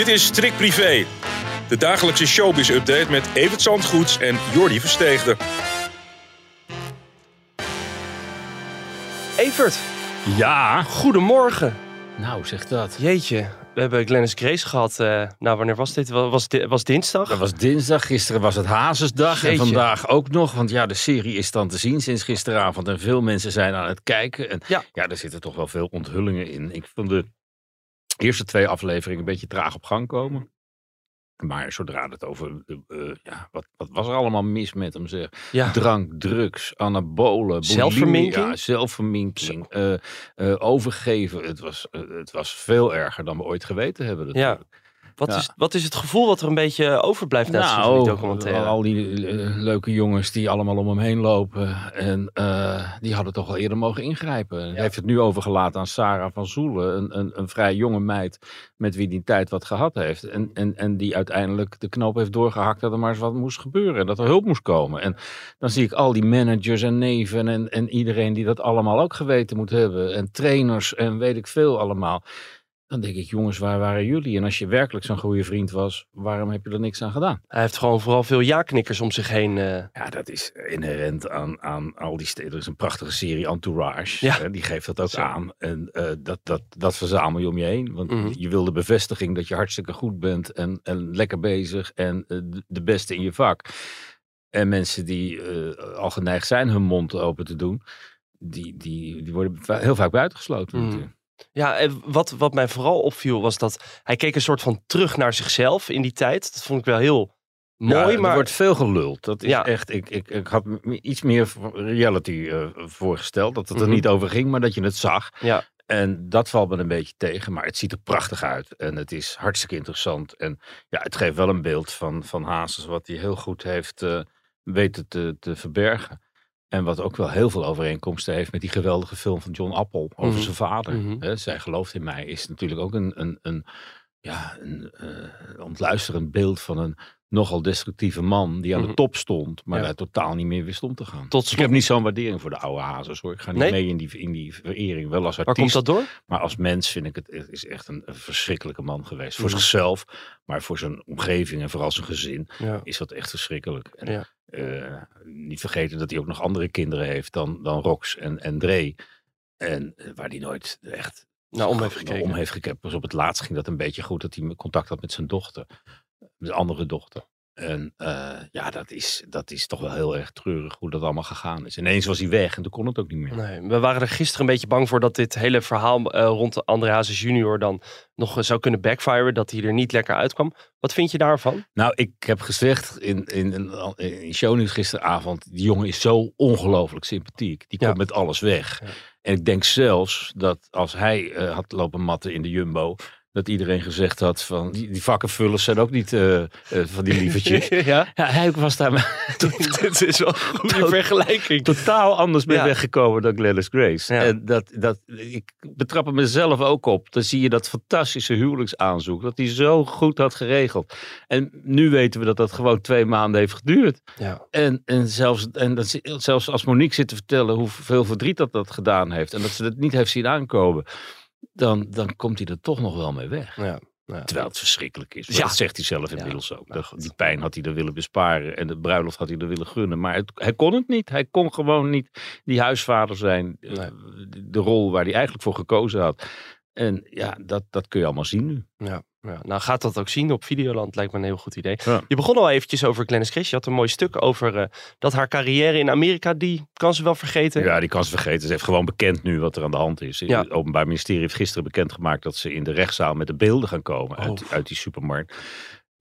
Dit is Strik Privé, de dagelijkse showbiz-update met Evert Zandgoeds en Jordi Versteegde. Evert, Ja, goedemorgen. nou zeg dat. Jeetje, we hebben Glennis Grace gehad. eh, nou, wanneer was dit? Was, was, di- was dinsdag? Dat was dinsdag, gisteren was het Hazesdag en Jeetje. vandaag ook nog. Want ja, de serie is dan te zien sinds gisteravond en veel mensen zijn aan het kijken. En Ja. ja, er zitten toch wel veel onthullingen in. Ik vond de eerste twee afleveringen een beetje traag op gang komen. Maar zodra het over, eh, eh, ja, wat, wat was er allemaal mis met hem zeg. ja. Drank, drugs, anabolen, Zelfverminking? Ja, zelfverminking, eh, overgeven. Het was, het was veel erger dan we ooit geweten hebben. Ja. Wat, Ja. Is, wat is het gevoel wat er een beetje overblijft na van die documentaire? al die eh, leuke jongens die allemaal om hem heen lopen. En eh, die hadden toch al eerder mogen ingrijpen. Hij heeft het nu overgelaten aan Sarah van Zoelen. Een, een, een vrij jonge meid met wie die tijd wat gehad heeft. En, en, en die uiteindelijk de knoop heeft doorgehakt dat er maar eens wat moest gebeuren. Dat er hulp moest komen. En dan zie ik al die managers en neven en, en iedereen die dat allemaal ook geweten moet hebben. En trainers en weet ik veel allemaal. Dan denk ik, jongens, waar waren jullie? En als je werkelijk zo'n goede vriend was, waarom heb je er niks aan gedaan? Hij heeft gewoon vooral veel ja-knikkers om zich heen. eh. Ja, dat is inherent aan, aan al die steden. Er is een prachtige serie Entourage. Ja. Hè, die geeft dat ook Zo. aan. En eh, dat, dat, dat verzamel je om je heen. Want Mhm. je wil de bevestiging dat je hartstikke goed bent. En, en lekker bezig. En eh, de- beste in je vak. En mensen die eh, al geneigd zijn hun mond open te doen. Die, die, die worden heel vaak buitengesloten. Natuurlijk. Ja, en wat, wat mij vooral opviel was dat hij keek een soort van terug naar zichzelf in die tijd. Dat vond ik wel heel mooi, Ja, er maar wordt veel geluld. Dat is Ja. echt. Ik, ik, ik had me iets meer reality eh, voorgesteld. Dat het er Mhm. niet over ging, maar dat je het zag. ja, En dat valt me een beetje tegen. Maar het ziet er prachtig uit. En het is hartstikke interessant. En ja, het geeft wel een beeld van, van Hazes. Wat hij heel goed heeft eh, weten te, te verbergen. En wat ook wel heel veel overeenkomsten heeft met die geweldige film van John Appel over Mhm. zijn vader. Mhm. Zij gelooft in mij is natuurlijk ook een, een, een, ja, een eh, ontluisterend beeld van een nogal destructieve man die aan Mhm. de top stond, maar Ja. daar totaal niet meer wist om te gaan. Tot Ik heb niet zo'n waardering voor de oude hazes hoor. Ik ga niet Nee? mee in die, in die verering. Wel als waar artiest, komt dat door? maar als mens vind ik het is echt een, een verschrikkelijke man geweest. Voor Mhm. zichzelf, maar voor zijn omgeving en vooral zijn gezin Ja. is dat echt verschrikkelijk. En, eh, niet vergeten dat hij ook nog andere kinderen heeft dan, dan Rox en, en Dre. En eh, waar hij nooit echt Nou, om heeft gekeken. om heeft gekeken. Pas op het laatst ging dat een beetje goed, dat hij contact had met zijn dochter. Met zijn andere dochter. En eh, ja, dat is, dat is toch wel heel erg treurig hoe dat allemaal gegaan is. Ineens was hij weg en toen kon het ook niet meer. Nee, we waren er gisteren een beetje bang voor dat dit hele verhaal eh, rond André Hazes junior dan nog eh, zou kunnen backfiren. Dat hij er niet lekker uitkwam. Wat vind je daarvan? Nou, ik heb gezegd in, in, in, in shownieuws gisteravond, die jongen is zo ongelooflijk sympathiek. Die Ja. komt met alles weg. Ja. En ik denk zelfs dat als hij had lopen matten in de Jumbo, dat iedereen gezegd had van, die, die vakkenvullers zijn ook niet eh, eh, van die lievertjes. ja, ja, hij was daar dit is wel een goede Tot- vergelijking. totaal anders mee Ja. weggekomen dan Gladys Grace. Ja. En dat, dat, ik betrap er mezelf ook op. Dan zie je dat fantastische huwelijksaanzoek. Dat hij zo goed had geregeld. En nu weten we dat dat gewoon twee maanden heeft geduurd. Ja. En, en, zelfs, en dat, zelfs als Monique zit te vertellen hoeveel verdriet dat dat gedaan heeft. En dat ze het niet heeft zien aankomen. Dan, dan komt hij er toch nog wel mee weg. Ja. Ja. Terwijl het verschrikkelijk is. Ja. Dat zegt hij zelf Ja, inmiddels ook. nou die pijn had hij er willen besparen. En de bruiloft had hij er willen gunnen. Maar het, hij kon het niet. Hij kon gewoon niet die huisvader zijn. eh, Nee. De, de rol waar hij eigenlijk voor gekozen had. En ja, dat, dat kun je allemaal zien nu. Ja, ja. Nou gaat dat ook zien op Videoland, lijkt me een heel goed idee. Ja. Je begon al eventjes over Glennis Grace. Je had een mooi stuk over eh, dat haar carrière in Amerika, die kan ze wel vergeten. Ja, die kan ze vergeten. Ze heeft gewoon bekend nu wat er aan de hand is. Ja. Het Openbaar Ministerie heeft gisteren bekendgemaakt dat ze in de rechtszaal met de beelden gaan komen uit, Oh. uit die supermarkt.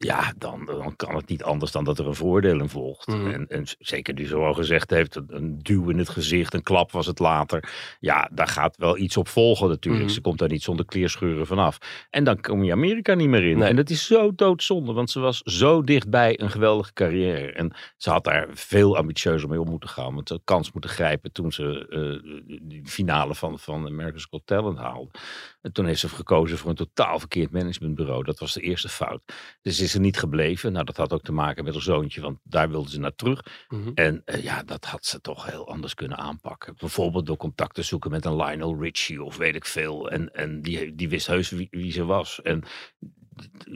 Ja, dan, dan kan het niet anders dan dat er een voordeel in volgt. Mhm. En, en zeker die zo al gezegd heeft, een, een duw in het gezicht, een klap was het later. Ja, daar gaat wel iets op volgen natuurlijk. Mhm. Ze komt daar niet zonder kleerscheuren vanaf. En dan kom je Amerika niet meer in. Nee. En dat is zo doodzonde, want ze was zo dichtbij een geweldige carrière. En ze had daar veel ambitieuzer mee om moeten gaan. Want ze kans moeten grijpen toen ze eh die finale van, van America's Got Talent haalde. En toen heeft ze gekozen voor een totaal verkeerd managementbureau. Dat was de eerste fout. Dus is er niet gebleven. Nou, dat had ook te maken met haar zoontje, want daar wilde ze naar terug. Mhm. En eh, ja, dat had ze toch heel anders kunnen aanpakken. Bijvoorbeeld door contact te zoeken met een Lionel Richie of weet ik veel. En, en die, die wist heus wie, wie ze was. En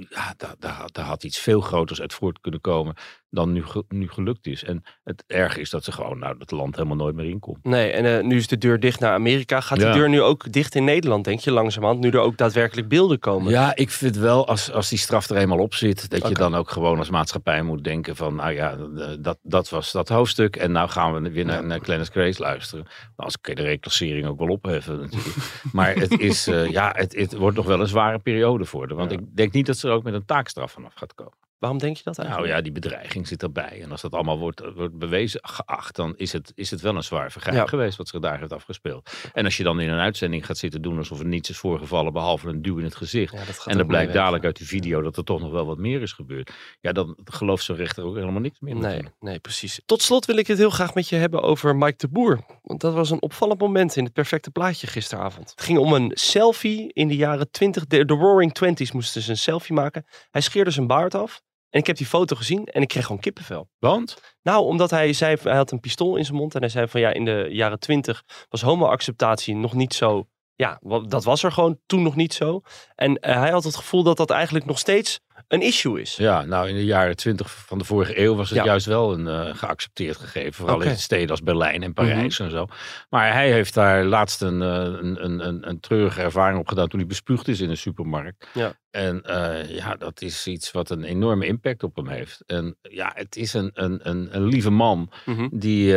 ja, daar, daar, daar had iets veel groters uit voort kunnen komen dan nu, nu gelukt is. En het erge is dat ze gewoon nou, het land helemaal nooit meer inkomt. Nee, en eh, nu is de deur dicht naar Amerika. Gaat Ja. die deur nu ook dicht in Nederland, denk je, langzamerhand? Nu er ook daadwerkelijk beelden komen. Ja, ik vind wel als, als die straf er eenmaal op zit, dat je dan ook gewoon als maatschappij moet denken van, nou ja, dat, dat was dat hoofdstuk en nou gaan we weer naar, naar Clarence Grace luisteren. Nou, als kun je de reclassering ook wel opheffen natuurlijk. maar het is, eh, ja, het, het wordt nog wel een zware periode voor haar. Want Ja. ik denk niet dat ze er ook met een taakstraf vanaf gaat komen. Waarom denk je dat Nou eigenlijk? ja, die bedreiging zit erbij. En als dat allemaal wordt, wordt bewezen geacht, dan is het, is het wel een zwaar vergrijp Ja. geweest wat zich daar heeft afgespeeld. En als je dan in een uitzending gaat zitten doen alsof er niets is voorgevallen, behalve een duw in het gezicht. Ja, En dan blijkt weg. dadelijk uit die video dat er toch nog wel wat meer is gebeurd. Ja, dan gelooft zo'n rechter ook helemaal niks meer. Nee, nee, precies. Tot slot wil ik het heel graag met je hebben over Mike de Boer. Want dat was een opvallend moment in het perfecte plaatje gisteravond. Het ging om een selfie in de jaren 20. De, de Roaring Twenties moesten ze een selfie maken. Hij scheerde zijn baard af. En ik heb die foto gezien en ik kreeg gewoon kippenvel. Want? Nou, omdat hij zei, hij had een pistool in zijn mond en hij zei van ja, in de jaren twintig was homoacceptatie nog niet zo, ja, dat was er gewoon toen nog niet zo. En eh, hij had het gevoel dat dat eigenlijk nog steeds een issue is. Ja, nou in de jaren twintig van de vorige eeuw was het Ja. juist wel een eh, geaccepteerd gegeven. Vooral. Mhm. in steden als Berlijn en Parijs en zo. Maar hij heeft daar laatst een, eh, een, een, een, een treurige ervaring op gedaan toen hij bespuugd is in een supermarkt. Ja. En eh, ja, dat is iets wat een enorme impact op hem heeft. En ja, het is een, een, een, een lieve man Mhm. die,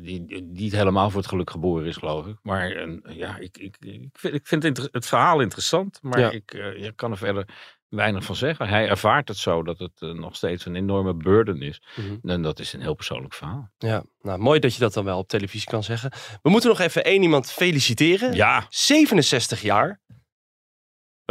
die, die niet helemaal voor het geluk geboren is, geloof ik. Maar een, ja, ik, ik, ik vind, ik vind het, het verhaal interessant, maar Ja. ik, ik kan er verder weinig van zeggen. Hij ervaart het zo dat het eh, nog steeds een enorme burden is. Mhm. En dat is een heel persoonlijk verhaal. Ja, nou mooi dat je dat dan wel op televisie kan zeggen. We moeten nog even één iemand feliciteren. Ja, 67 jaar.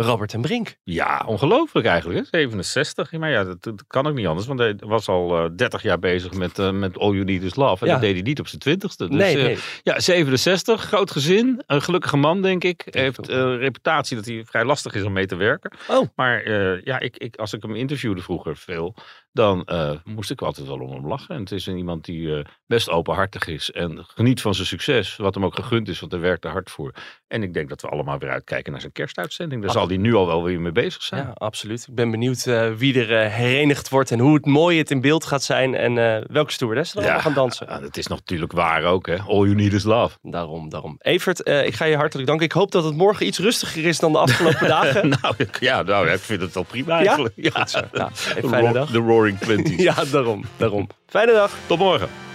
Robert en Brink. ja ongelooflijk eigenlijk. Hè? 67, maar ja, dat, dat kan ook niet anders. Want hij was al eh 30 jaar bezig met, eh, met All You Need Is Love. En Ja. dat deed hij niet op zijn twintigste. Dus, nee, eh. Ja, 67, groot gezin, een gelukkige man denk ik. Heeft een reputatie dat hij vrij lastig is om mee te werken. Oh. Maar ja, ik, ik, als ik hem interviewde vroeger veel, dan eh, moest ik altijd wel om hem lachen. En het is een, iemand die eh, best openhartig is en geniet van zijn succes. Wat hem ook gegund is, want hij werkt er hard voor. En ik denk dat we allemaal weer uitkijken naar zijn kerstuitzending. Daar zal hij nu al wel weer mee bezig zijn. Ja, absoluut. Ik ben benieuwd eh, wie er herenigd wordt en hoe het mooi het in beeld gaat zijn en welke stewardess er allemaal gaan dansen. ja, dat is natuurlijk waar ook. Hè? All you need is love. Daarom, daarom. Evert, ik ga je hartelijk danken. Ik hoop dat het morgen iets rustiger is dan de afgelopen dagen. nou, ik- ja, nou, ik vind het wel prima eigenlijk. Ja, Goed zo. Nou, een De fijne dag. Roaring Twenties. Ja, daarom, daarom. Fijne dag. Tot morgen.